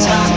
time.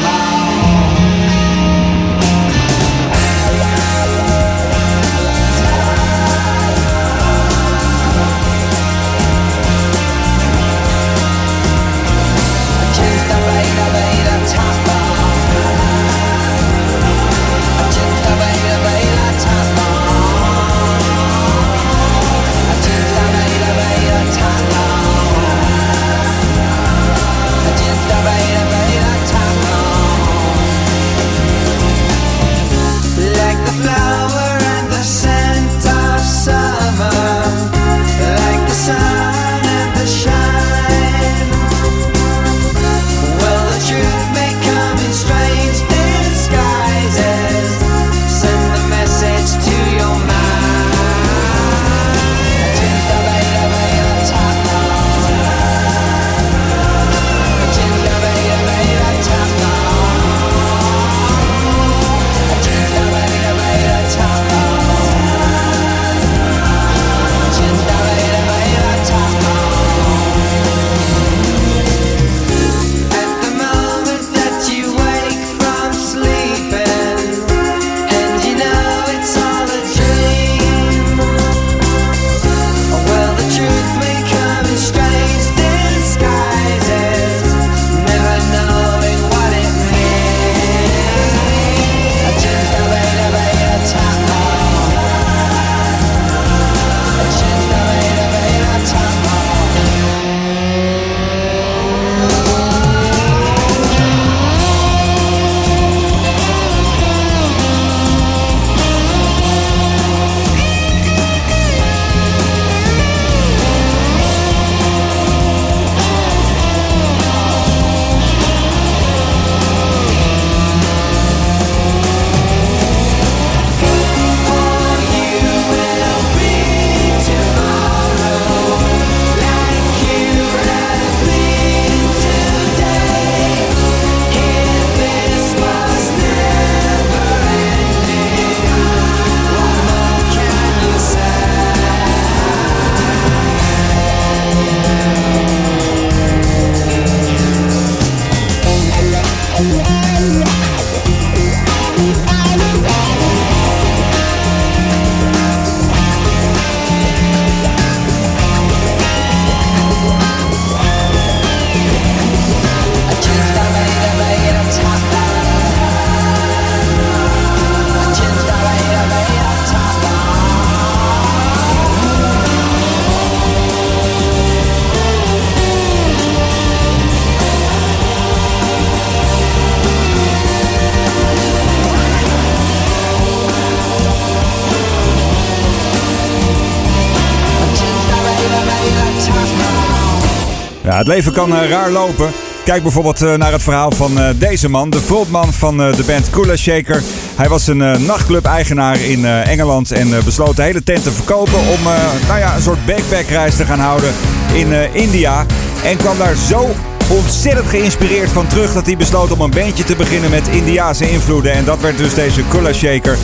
Het leven kan uh, raar lopen. Kijk bijvoorbeeld uh, naar het verhaal van uh, deze man, de frontman van de band Kula Shaker. Hij was een nachtclub-eigenaar in Engeland en besloot de hele tent te verkopen om nou ja, een soort backpackreis te gaan houden in India. En kwam daar zo ontzettend geïnspireerd van terug dat hij besloot om een bandje te beginnen met Indiase invloeden. En dat werd dus deze Kula Shaker.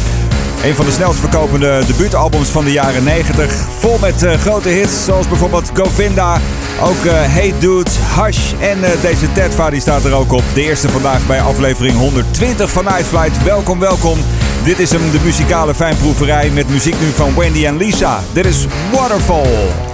Een van de snelst verkopende debuutalbums van de jaren 90. Vol met uh, grote hits zoals bijvoorbeeld Govinda. Ook uh, Hey Dude, Hush en uh, deze Tedva die staat er ook op. De eerste vandaag bij aflevering 120 van Night Flight. Welkom, welkom. Dit is hem, de muzikale fijnproeverij met muziek nu van Wendy en Lisa. Dit is Waterfall.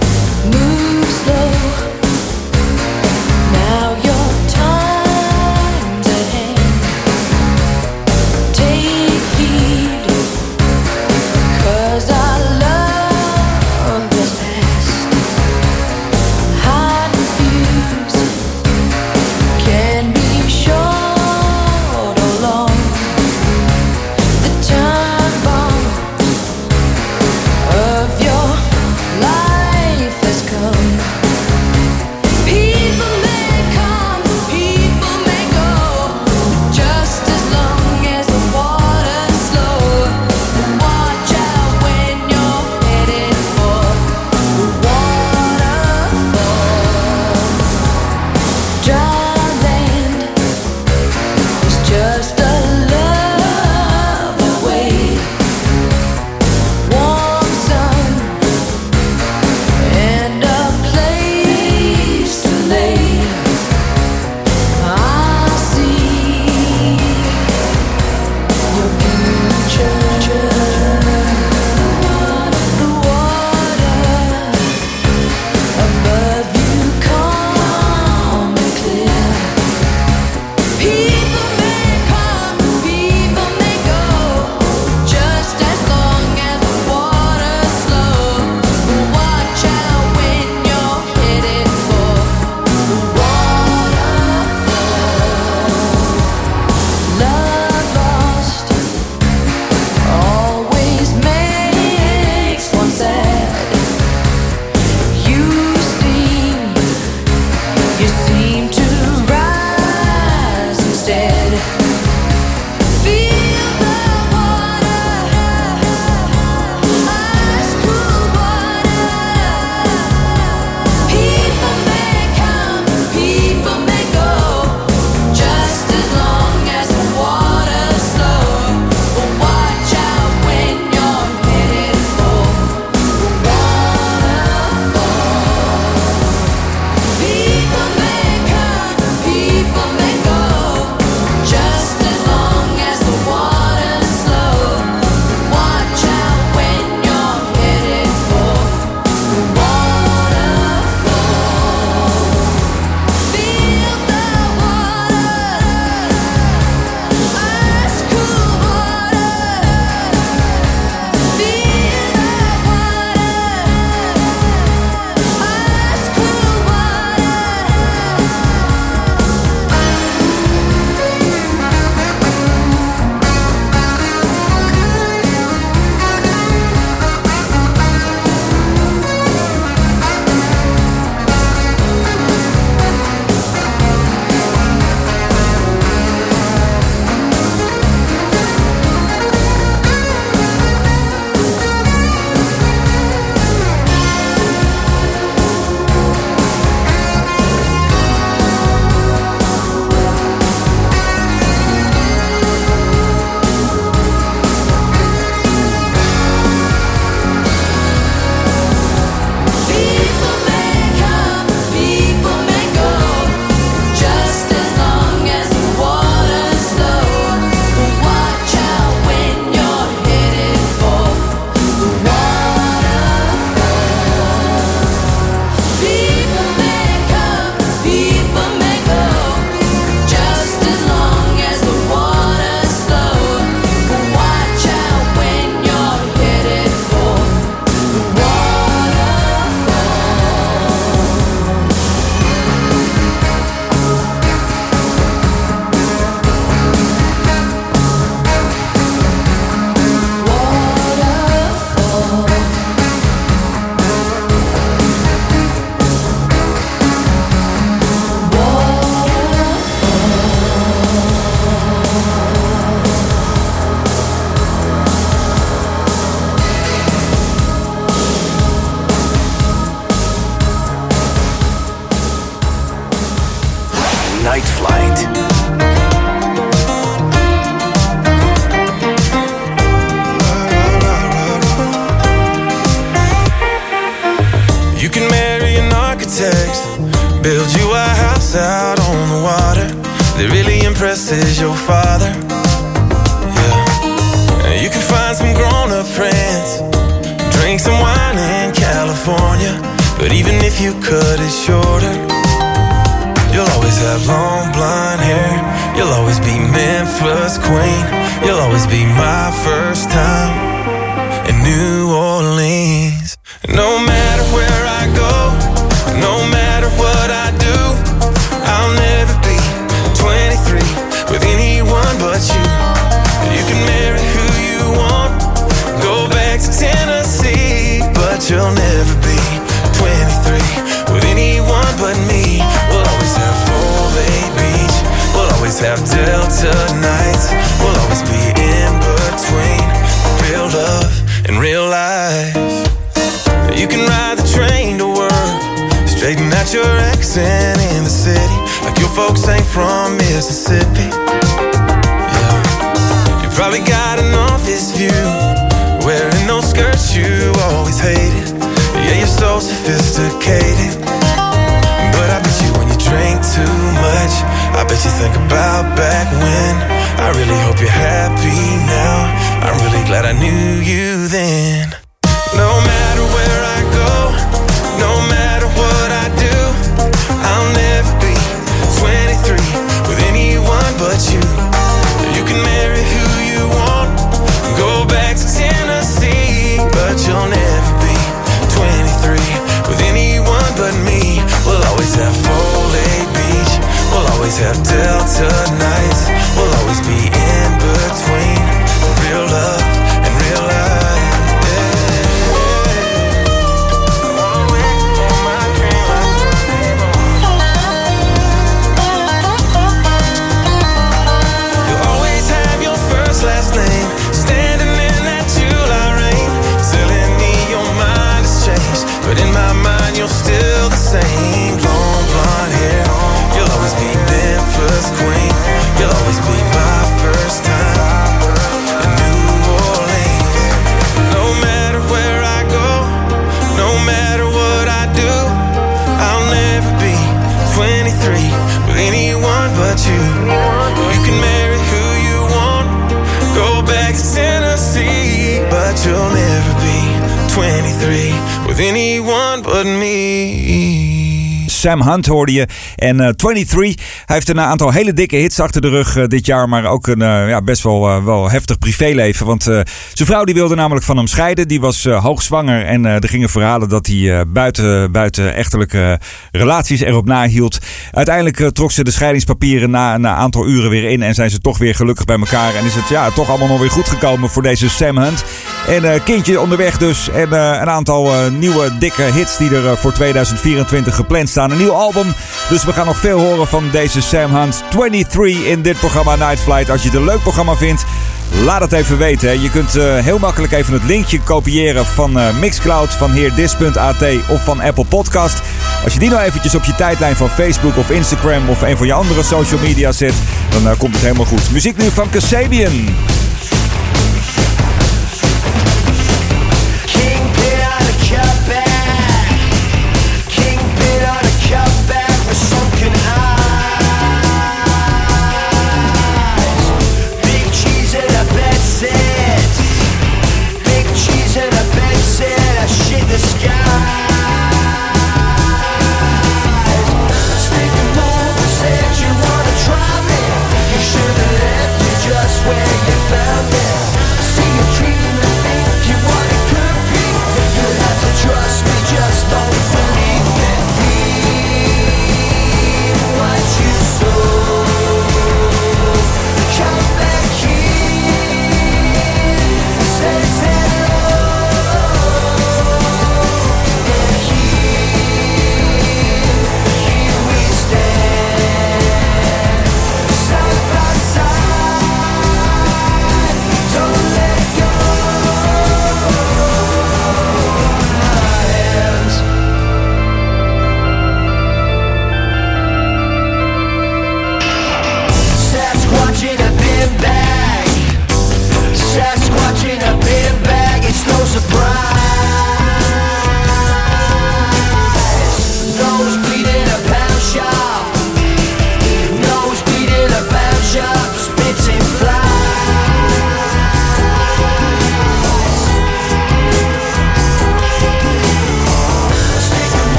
tonight anyone but me. Sam Hunt hoorde je En eh, uh, 23, hij heeft een aantal hele dikke hits achter de rug eh, dit jaar. Maar ook een eh, ja, best wel, wel heftig privéleven. Want zijn vrouw die wilde namelijk van hem scheiden. Die was hoogzwanger. En er gingen verhalen dat hij buiten, buiten echtelijke relaties erop nahield. Uiteindelijk trok ze de scheidingspapieren na een aantal uren weer in. En zijn ze toch weer gelukkig bij elkaar. En is het ja, toch allemaal nog weer goed gekomen voor deze Sam Hunt. En kindje onderweg dus. En een aantal nieuwe dikke hits die er voor 2024 gepland staan. Een nieuw album. Dus we gaan nog veel horen van deze Sam Hunt 23 in dit programma Night Flight. Als je het een leuk programma vindt, laat het even weten. Je kunt eh, heel makkelijk even het linkje kopiëren van eh, Mixcloud, van heerdis.at of van Apple Podcast. Als je die nou eventjes op je tijdlijn van Facebook of Instagram of een van je andere social media zet, dan eh, komt het helemaal goed. Muziek nu van Kasabian.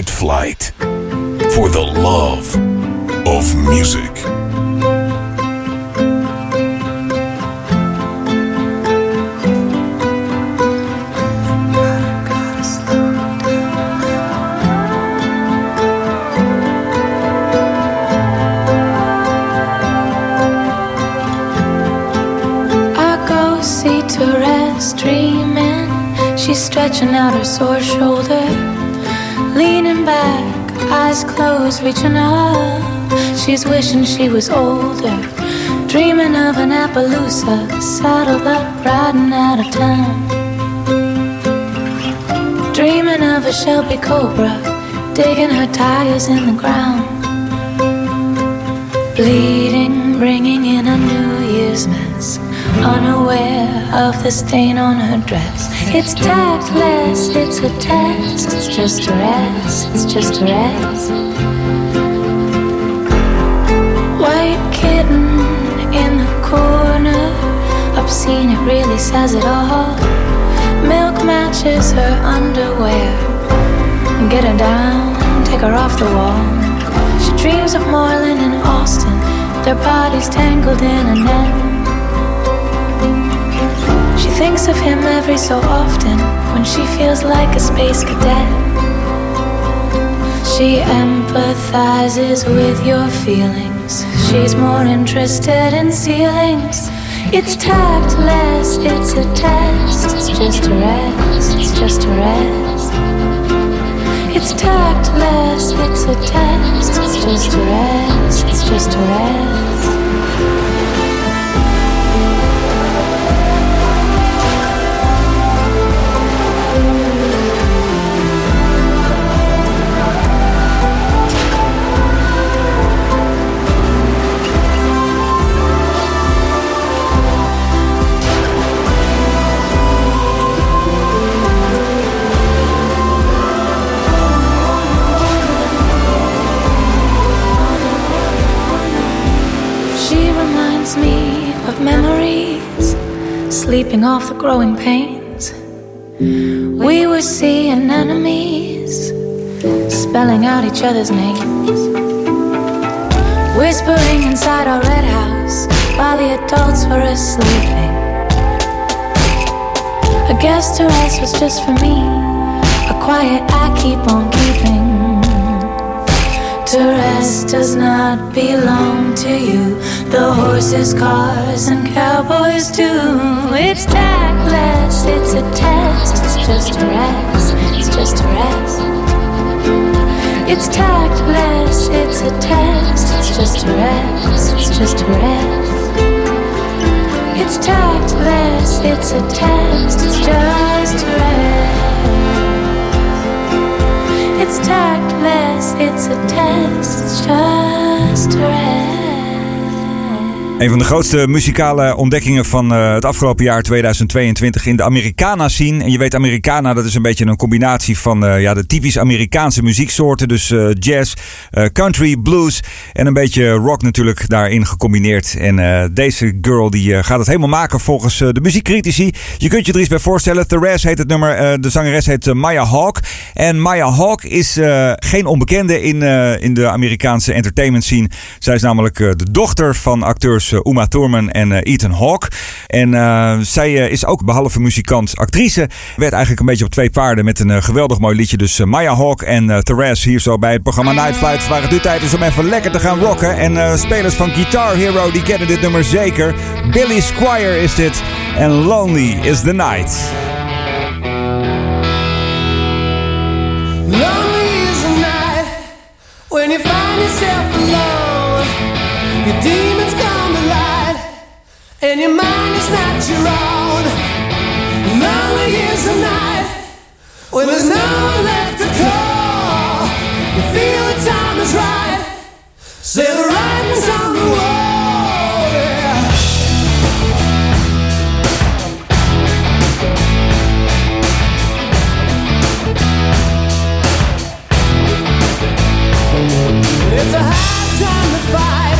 Night Flight. For the love of music. I go see Therese dreaming. She's stretching out her sore shoulder, leaning back, eyes closed, reaching up. She's wishing she was older, dreaming of an Appaloosa, saddled up, riding out of town. Dreaming of a Shelby Cobra, digging her tires in the ground. Bleeding, bringing in a New Year's mess. Unaware of the stain on her dress. It's tactless, it's a test. It's just a rest, it's just a rest. White kitten in the corner. Obscene, it really says it all. Milk matches her underwear. Get her down, take her off the wall. She dreams of Moreland and Austin, their bodies tangled in a net. Thinks of him every so often when she feels like a space cadet. She empathizes with your feelings. She's more interested in ceilings. It's tactless, it's a test. It's just a rest, it's just a rest. It's tactless, it's a test. It's just a rest, it's just a rest. Sleeping off the growing pains. We were seeing enemies, spelling out each other's names. Whispering inside our red house while the adults were asleeping. A guest to us was just for me, a quiet I keep on keeping. To rest does not belong to you. The horses, cars, and cowboys do. It's tactless, it's a test. It's just a rest, it's just a rest. It's tactless, it's a test. It's just a rest, it's just a rest. It's tactless, it's a test. It's just a rest. It's tactless, it's a test, it's just a rest. Een van de grootste muzikale ontdekkingen van eh, het afgelopen jaar 2022 in de Americana scene. En je weet, Americana dat is een beetje een combinatie van eh, ja, de typisch Amerikaanse muzieksoorten. Dus eh, jazz, country, blues en een beetje rock natuurlijk daarin gecombineerd. En deze girl die gaat het helemaal maken volgens de muziekcritici. Je kunt je er iets bij voorstellen. Therese heet het nummer. de zangeres heet Maya Hawk. En Maya Hawk is geen onbekende in, in de Amerikaanse entertainment scene. Zij is namelijk de dochter van acteurs eh, Uma Thurman en eh, Ethan Hawke. En eh, zij is ook behalve muzikant actrice. Werd eigenlijk een beetje op twee paarden met een geweldig mooi liedje. Dus Maya Hawke en Therese hier zo bij het programma Night Flight. Waar het nu tijd is om even lekker te gaan rocken. En spelers van Guitar Hero die kennen dit nummer zeker. Billy Squire is dit. En Lonely is the Night. Lonely is the night when you find yourself alone. Your demons and your mind is not your own. Lonely is the night when there's no one left to call. You feel the time is right, say the writing's on the wall. It's a hard time to fight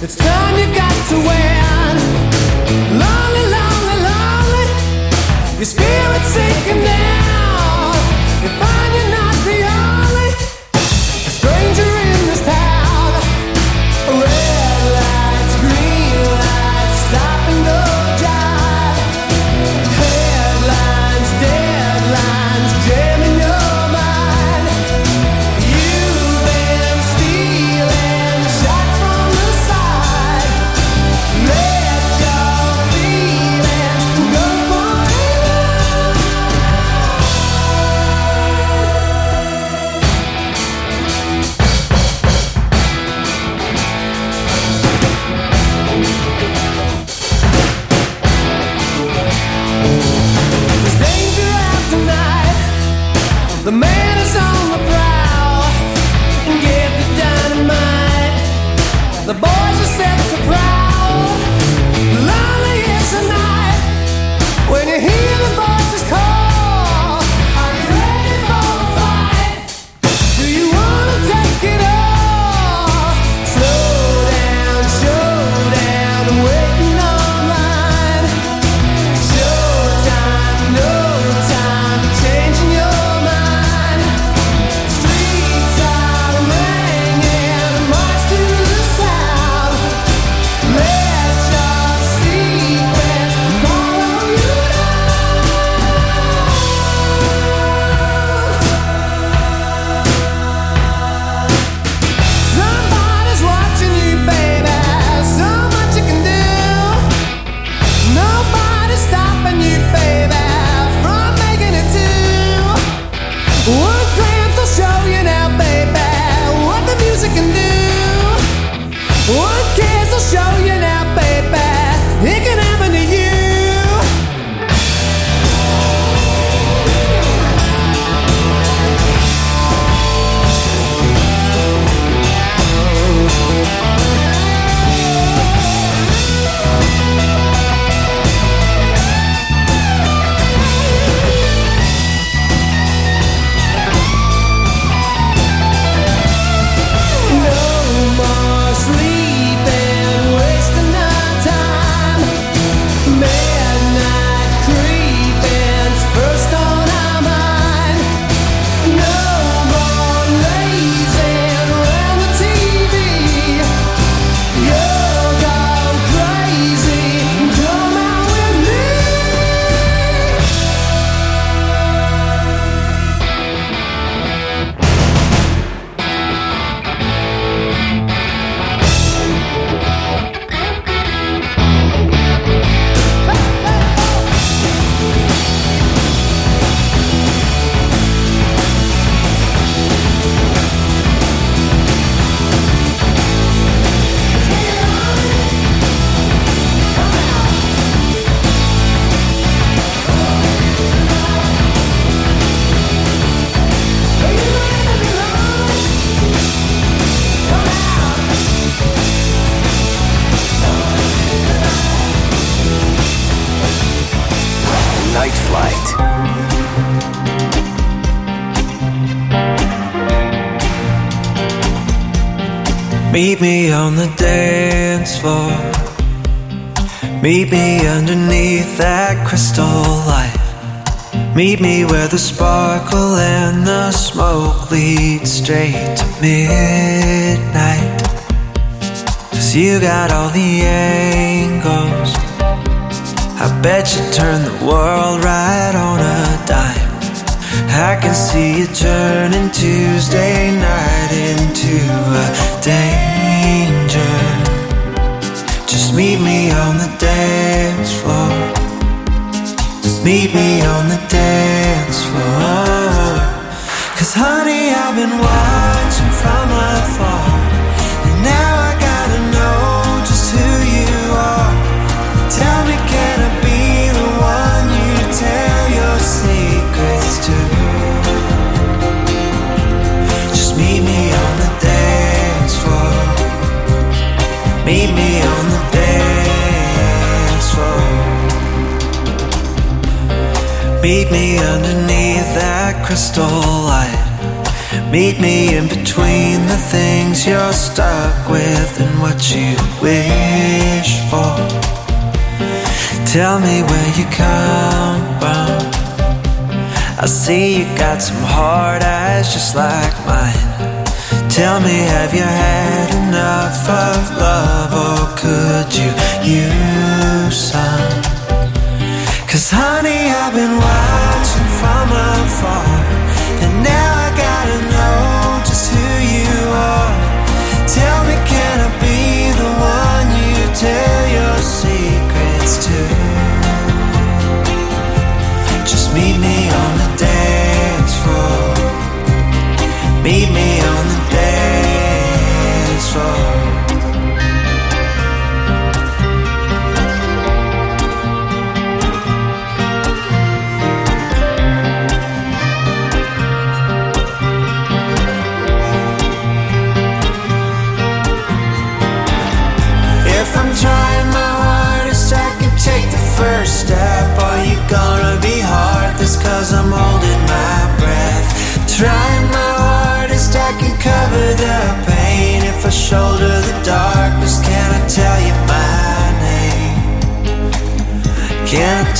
It's time you got to wear. Lonely, lonely, lonely. Your spirit's sinking down. Where the sparkle and the smoke lead straight to midnight. Cause you got all the angles. I bet you turn the world right on a dime. I can see you turning Tuesday night into a danger. Just meet me on the dance floor. Meet me on the dance floor. Cause honey, I've been watching from afar. Meet me underneath that crystal light. Meet me in between the things you're stuck with and what you wish for. Tell me where you come from. I see you got some hard eyes just like mine. Tell me, have you had enough of love or could you? you Cause honey, I've been watching from afar, and now I gotta know just who you are. Tell me, can I be the one you tell your secrets to? Just meet me on the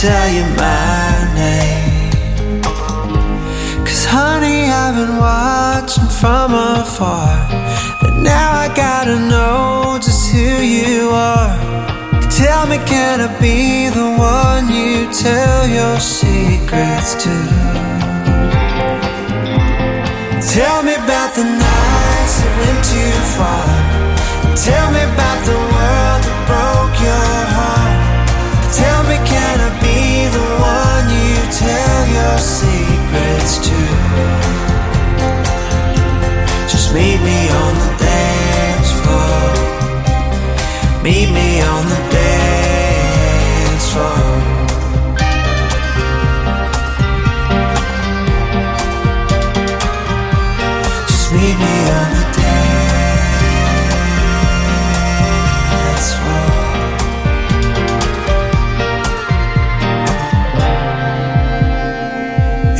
tell you my name? Cause honey, I've been watching from afar. And now I gotta know just who you are. Tell me, can I be the one you tell your secrets to? Tell me about the nights that went too far. Tell me about the world that broke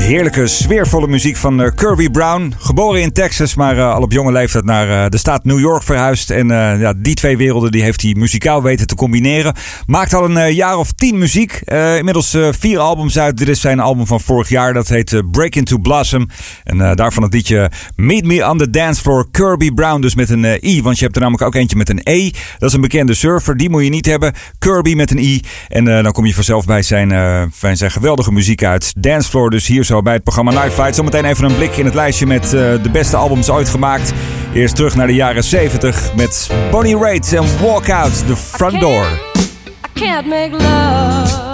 Heerlijke, sfeervolle muziek van eh, Kirby Brown. Geboren in Texas, maar eh, al op jonge leeftijd naar eh, de staat New York verhuisd. En ja, die twee werelden die heeft hij muzikaal weten te combineren. Maakt al een jaar of tien muziek. Inmiddels vier albums uit. Dit is zijn album van vorig jaar. Dat heet Break Into Blossom. En daarvan het liedje Meet Me on the Dance Floor. Kirby Brown dus met een I. Want je hebt er namelijk ook eentje met een E. Dat is een bekende surfer. Die moet je niet hebben. Kirby met een I. En dan kom je vanzelf bij zijn, zijn geweldige muziek uit. Dance Floor dus hier zo bij het programma Night Fight. Zometeen even een blik in het lijstje met eh, de beste albums ooit gemaakt. Eerst terug naar de jaren 70 met Bonnie Raitt en Walk Out the Front Door. I can't make love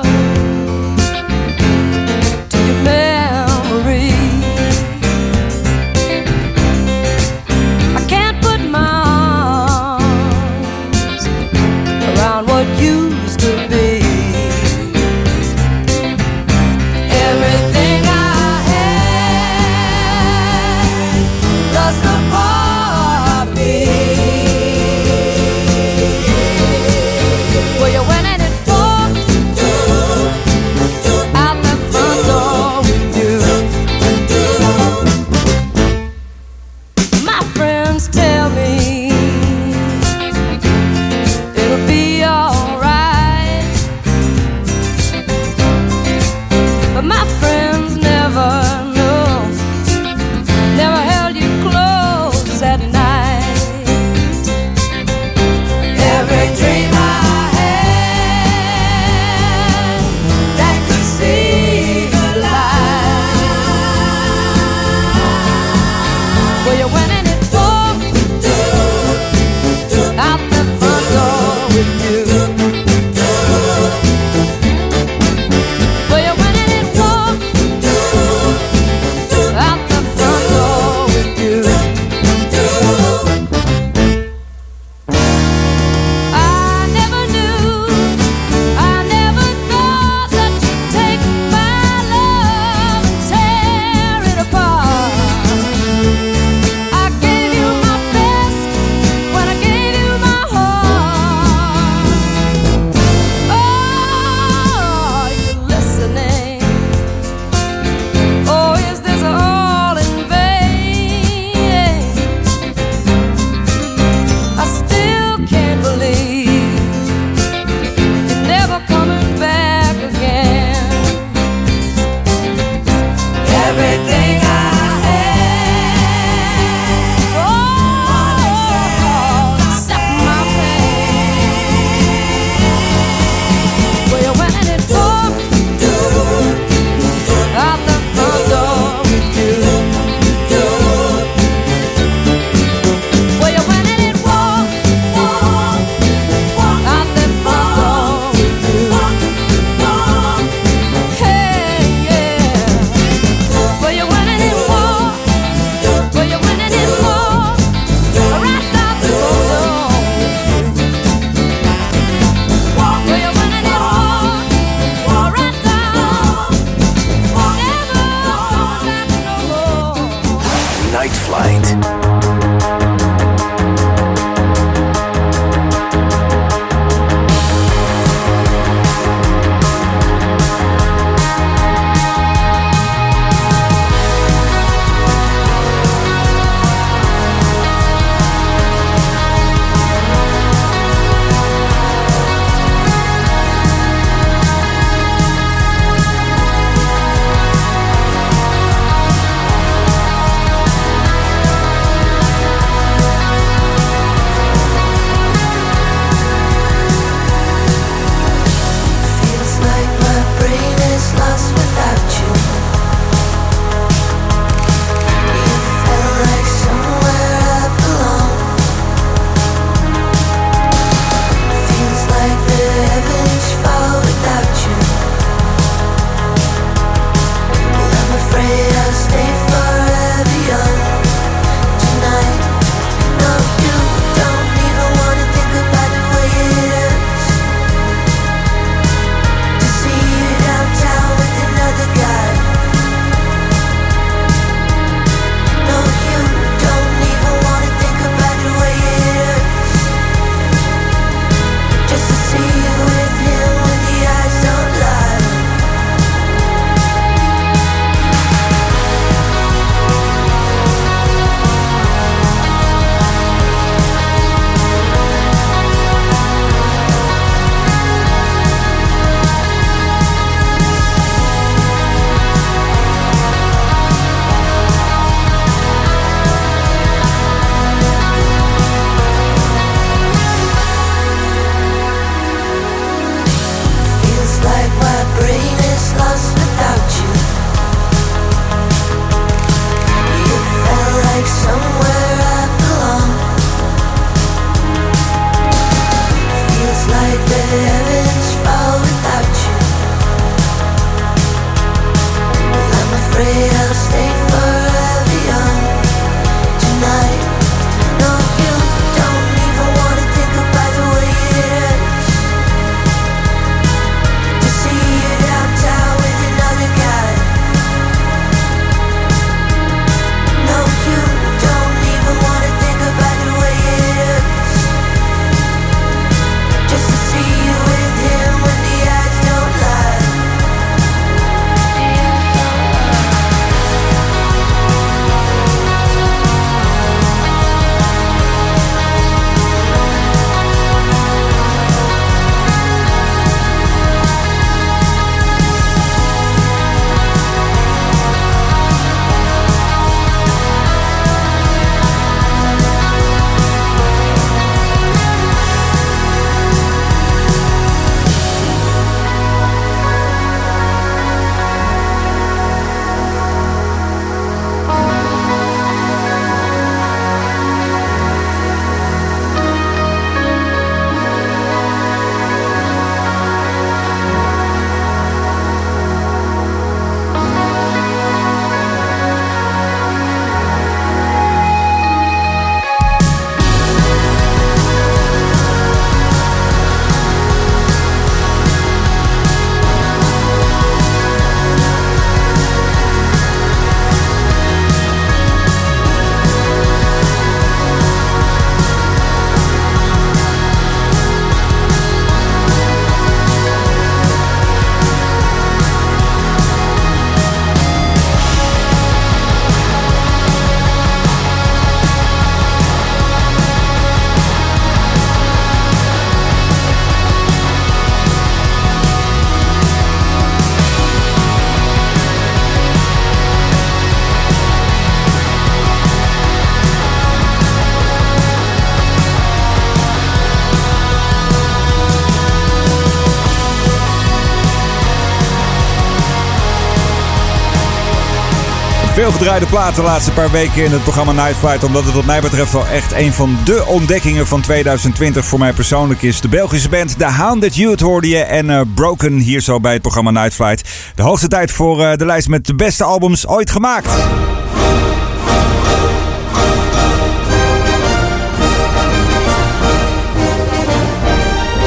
Veel gedraaide platen de laatste paar weken in het programma Night Flight. Omdat het wat mij betreft wel echt een van de ontdekkingen van 2020 voor mij persoonlijk is. De Belgische band The Hounded Youth hoorde je en uh, Broken hier zo bij het programma Night Flight. De hoogste tijd voor uh, de lijst met de beste albums ooit gemaakt.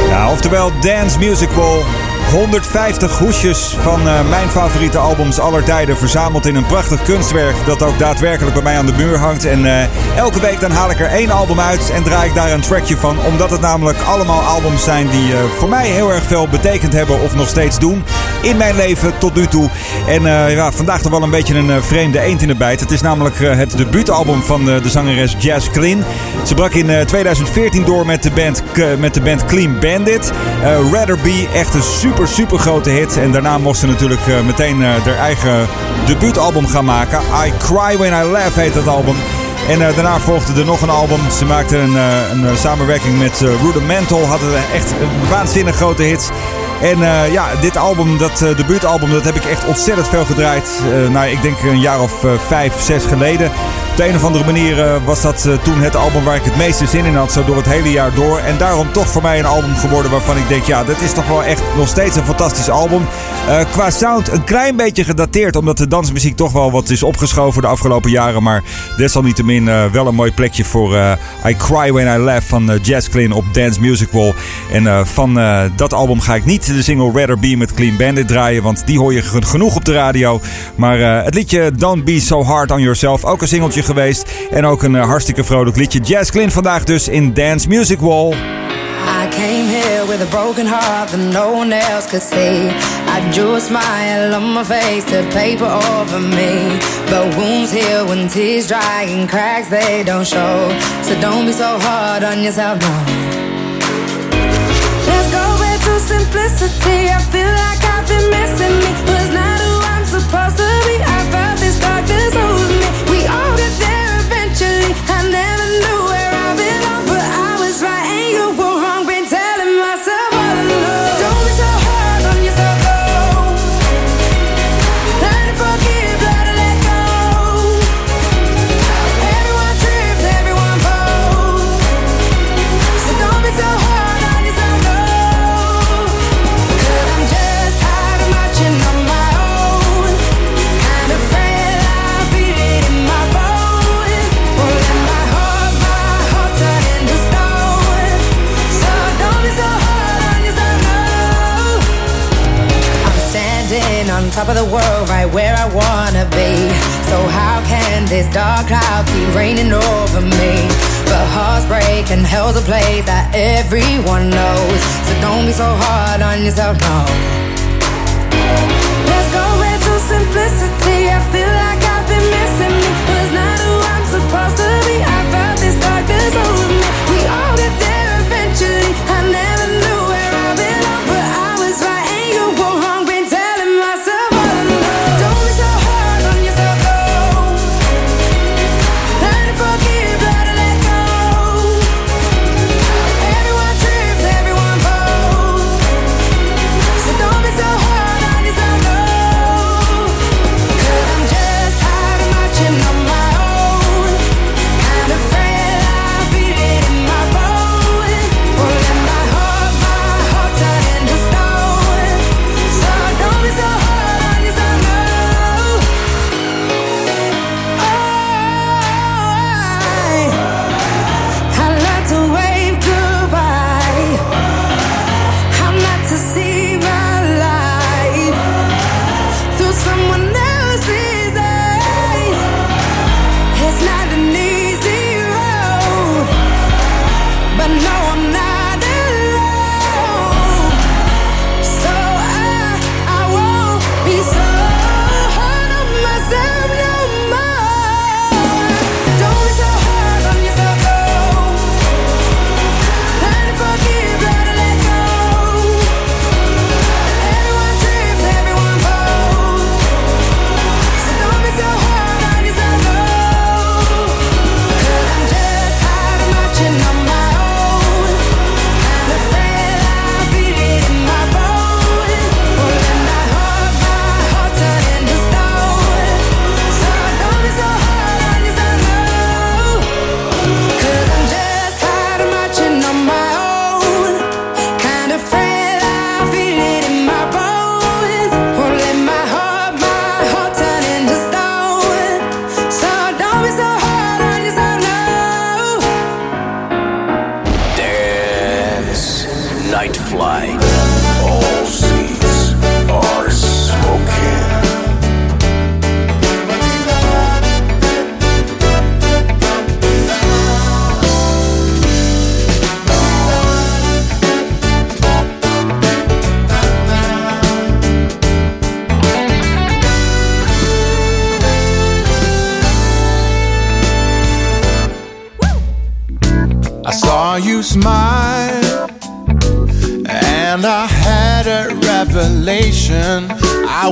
Ja, oftewel Dance Musical 150 hoesjes van uh, mijn favoriete albums aller tijden verzameld in een prachtig kunstwerk dat ook daadwerkelijk bij mij aan de muur hangt. En uh, elke week dan haal ik er één album uit en draai ik daar een trackje van. Omdat het namelijk allemaal albums zijn die uh, voor mij heel erg veel betekend hebben of nog steeds doen in mijn leven tot nu toe. En ja, vandaag toch wel een beetje een vreemde eend in de bijt. Het is namelijk het debuutalbum van de zangeres Jazz Clean. Ze brak in 2014 door met de band, met de band Clean Bandit. Rather Be, echt een super super, grote hit. En daarna mocht ze natuurlijk uh, meteen uh, haar eigen debuutalbum gaan maken. I Cry When I Laugh heet dat album. En uh, daarna volgde er nog een album. Ze maakte een, een samenwerking met Rudimental. Hadden echt een waanzinnig grote hits. En uh, ja, dit album, dat uh, debuutalbum, dat heb ik echt ontzettend veel gedraaid. Uh, nou, ik denk een jaar of vijf, zes geleden. Op de een of andere manier was dat toen het album waar ik het meeste zin in had, zo door het hele jaar door. En daarom toch voor mij een album geworden waarvan ik denk, ja, dat is toch wel echt nog steeds een fantastisch album. qua sound een klein beetje gedateerd, omdat de dansmuziek toch wel wat is opgeschoven de afgelopen jaren. Maar desalniettemin wel een mooi plekje voor I Cry When I Laugh van Jazz Clean op Dance Music Wall. En van dat album ga ik niet de single Rather Be met Clean Bandit draaien, want die hoor je genoeg op de radio. Maar het liedje Don't Be So Hard On Yourself, ook een singeltje geweest. En ook een uh, hartstikke vrolijk liedje. Jazz Clean vandaag dus in Dance Music Wall. I came here with a broken heart that no one else could see. I drew a smile on my face to paper over me. But wounds heal when tears dry and cracks they don't show. So don't be so hard on yourself, no. simplicity. I feel like I've been missing me. Was not who I'm supposed to be. I felt this darkness right where I wanna be. So how can this dark cloud keep raining over me? But hearts break and hell's a place that everyone knows. So don't be so hard on yourself, no. Let's go back to simplicity. I feel like I've been missing me. Was not who I'm supposed to be. I felt this darkness over me. We all get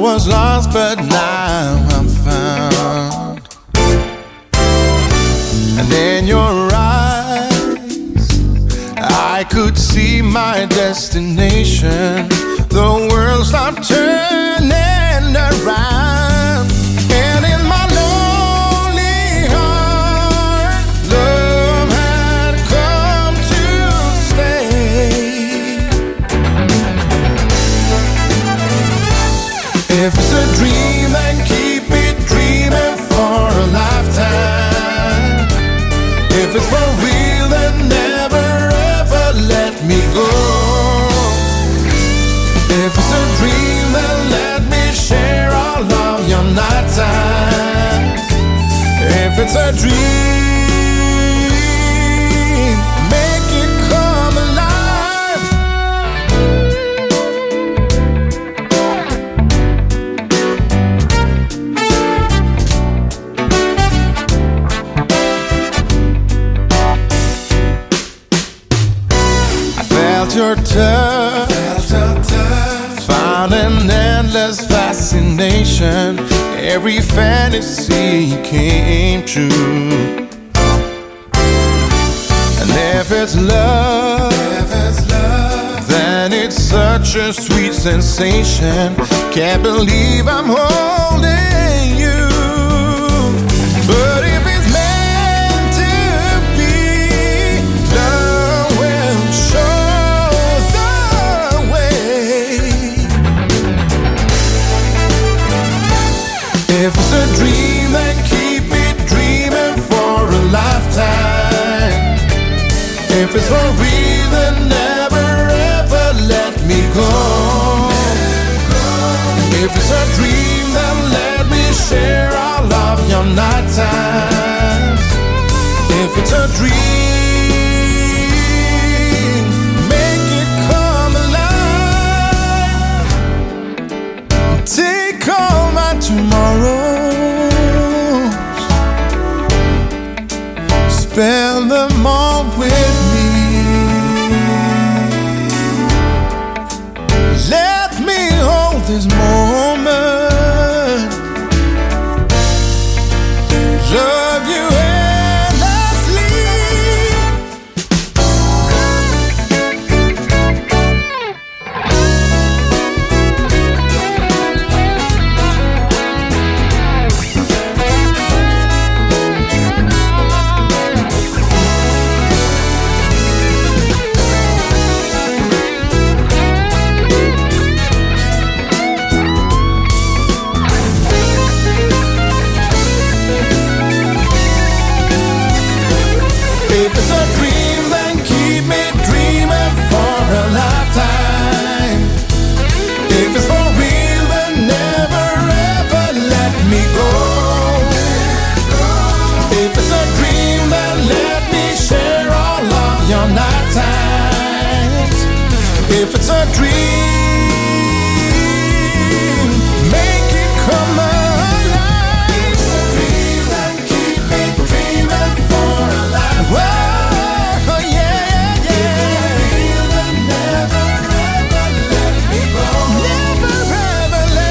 was lost, but now I'm found. And in your eyes, I could see my destination. The world stopped turning around. it's love, love, then it's such a sweet sensation. Can't believe I'm holding is for real and never ever let me go. If it's a dream, then let me share all of your night times. If it's a dream.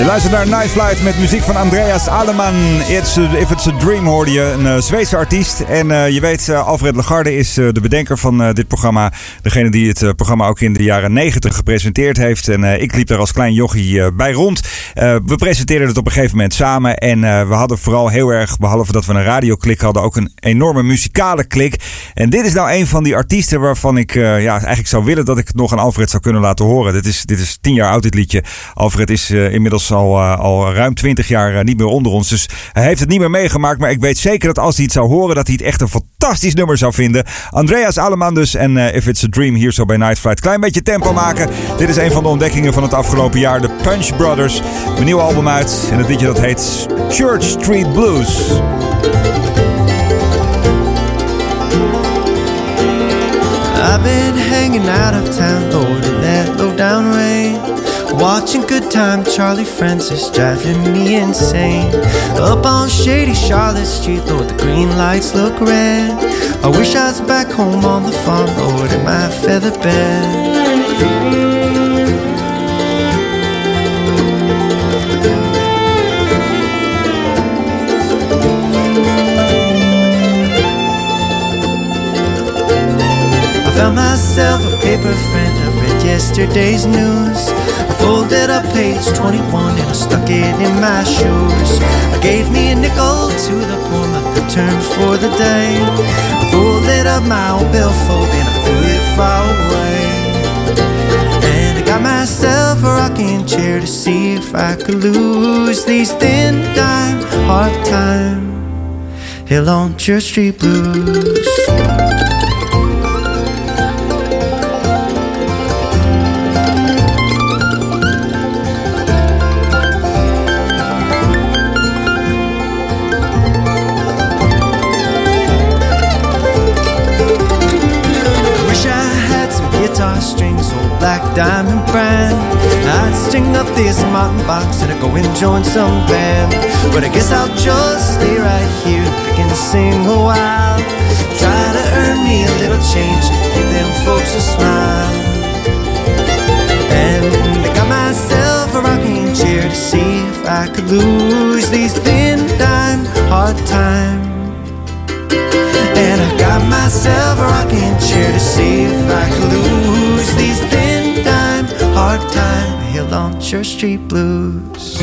Je luistert naar Night Flight met muziek van Andreas Aleman. It's a- If It's a Dream hoorde je, een eh, Zweedse artiest. En eh, je weet, eh, Alfred Lagarde is eh, de bedenker van eh, dit programma. Degene die het eh, programma ook in de jaren 90 gepresenteerd heeft. En eh, ik liep daar als klein jochie eh, bij rond. Eh, we presenteerden het op een gegeven moment samen. En eh, we hadden vooral heel erg, behalve dat we een radioklik hadden, ook een enorme muzikale klik. En dit is nou een van die artiesten waarvan ik eh, ja, eigenlijk zou willen dat ik het nog aan Alfred zou kunnen laten horen. Dit is, dit is tien jaar oud, dit liedje. Alfred is eh, inmiddels al, eh, al ruim twintig jaar eh, niet meer onder ons. Dus hij heeft het niet meer meegemaakt. Maar ik weet zeker dat als hij het zou horen, dat hij het echt een fantastisch nummer zou vinden. Andreas Aleman dus en eh, If It's a Dream hier zo bij Night Flight. Klein beetje tempo maken. Dit is een van de ontdekkingen van het afgelopen jaar. De Punch Brothers. Een nieuwe album uit. En het liedje dat heet Church Street Blues. I've been hanging out uptown, Lord, in that. Watching Good Time Charlie Francis driving me insane. Up on shady Charlotte Street, Lord, the green lights look red. I wish I was back home on the farm, Lord, in my feather bed. I found myself a paper friend. I read yesterday's news. Folded up page 21 and I stuck it in my shoes. I gave me a nickel to the poor, my good terms for the day. I folded up my old billfold and I threw it far away. And I got myself a rocking chair to see if I could lose these thin dime hard time. Hill on Church Street Blues. Black diamond brand. I'd string up this mountain box and I'd go and join some band. But I guess I'll just stay right here and sing while. Try to earn me a little change give them folks a smile. And I got myself a rocking chair to see if I could lose these thin dime hard times. And I got myself a rocking chair to see if I could lose these thin dime hard time hill on Church Street blues.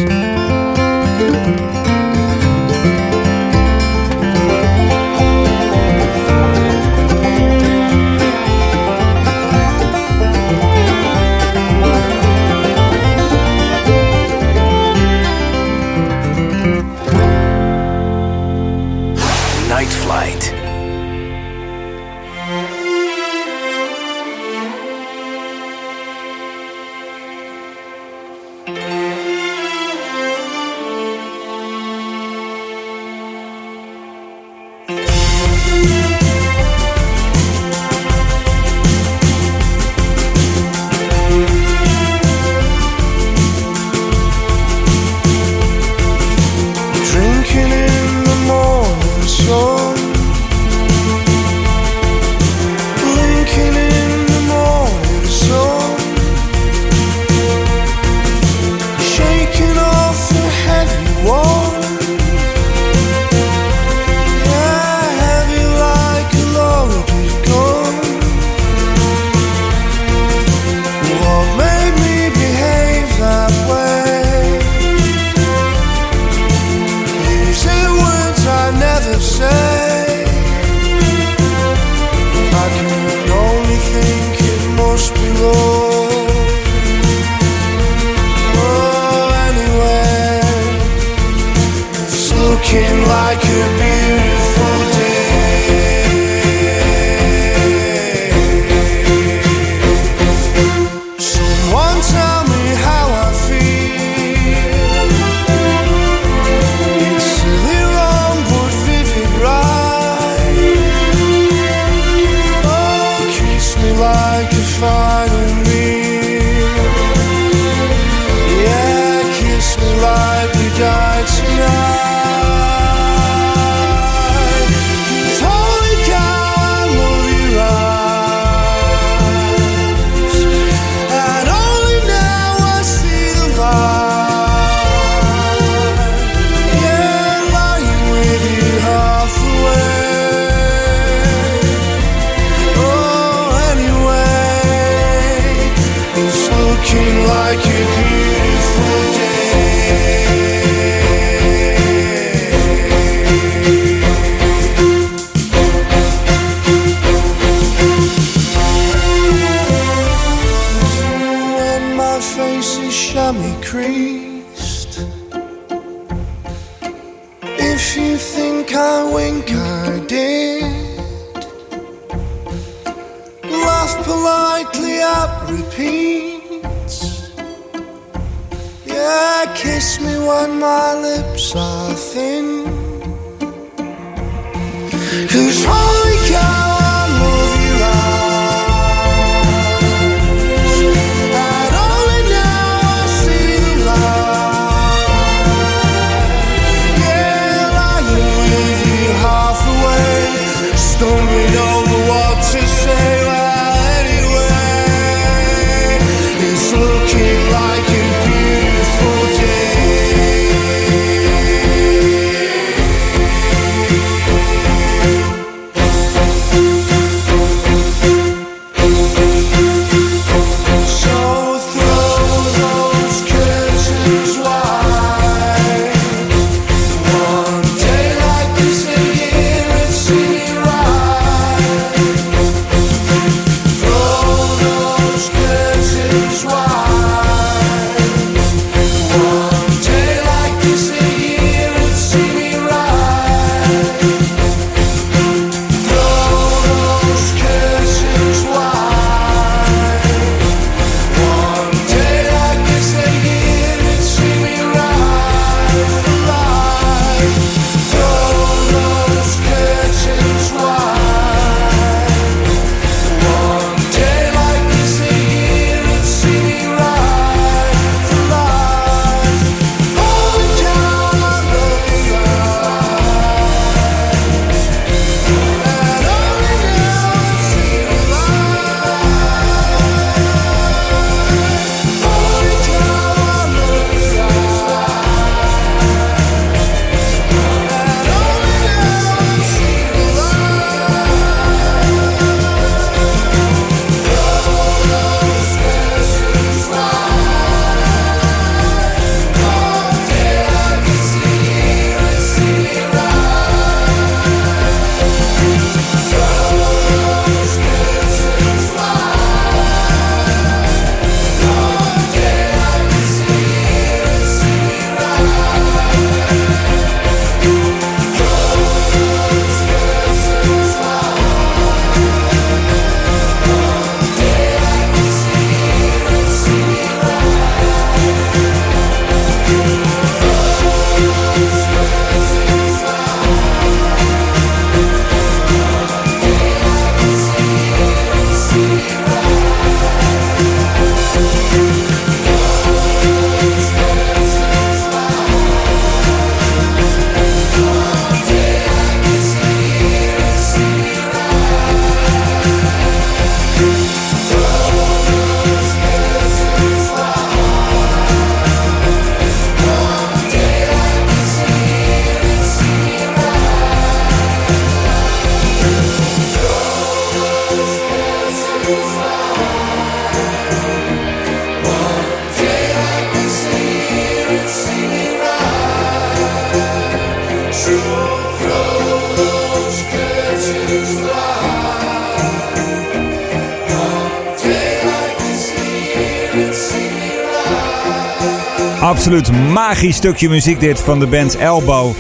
Absoluut magisch stukje muziek dit van de band Elbow.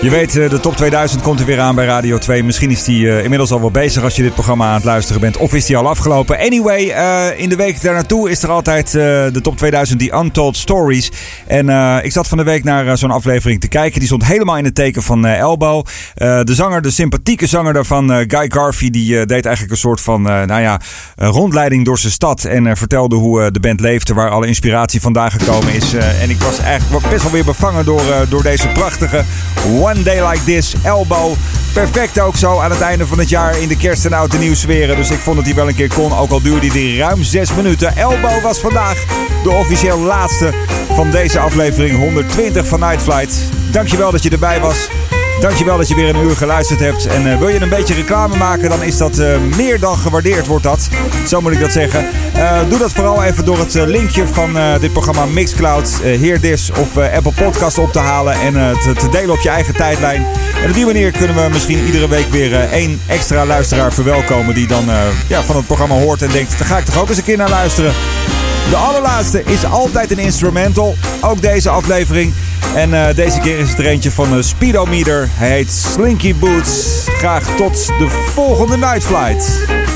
Je weet, eh, de top 2000 komt er weer aan bij Radio 2. Misschien is die eh, inmiddels al wel bezig als je dit programma aan het luisteren bent. Of is die al afgelopen. Anyway, eh, in de week daarnaartoe is er altijd de top 2000 die Untold Stories. En ik zat van de week naar zo'n aflevering te kijken. Die stond helemaal in het teken van Elbow. De zanger, de sympathieke zanger daarvan, Guy Garvey, die deed eigenlijk een soort van, nou ja, rondleiding door zijn stad. En vertelde hoe de band leefde, waar alle inspiratie vandaan gekomen is. En ik was eigenlijk best wel weer bevangen door, door deze prachtige One Day Like This, Elbow. Perfect ook zo aan het einde van het jaar in de kerst en oud en nieuw. Dus ik vond dat hij wel een keer kon, ook al duurde hij ruim 6 minuten. Elbow was vandaag de officieel laatste van deze aflevering 120 van Night Flight. Dankjewel dat je erbij was. Dankjewel dat je weer een uur geluisterd hebt. En eh, wil je een beetje reclame maken, dan is dat eh, meer dan gewaardeerd, wordt dat. Zo moet ik dat zeggen. Eh, doe dat vooral even door het linkje van dit programma Mixcloud, uh, Heer Dis of Apple Podcast op te halen en te, te delen op je eigen tijdlijn. En op die manier kunnen we misschien iedere week weer één extra luisteraar verwelkomen die dan ja, van het programma hoort en denkt, daar ga ik toch ook eens een keer naar luisteren. De allerlaatste is altijd een instrumental. Ook deze aflevering. En eh, deze keer is het er eentje van uh, Speedometer. Hij heet Slinky Boots. Graag tot de volgende Night Flight.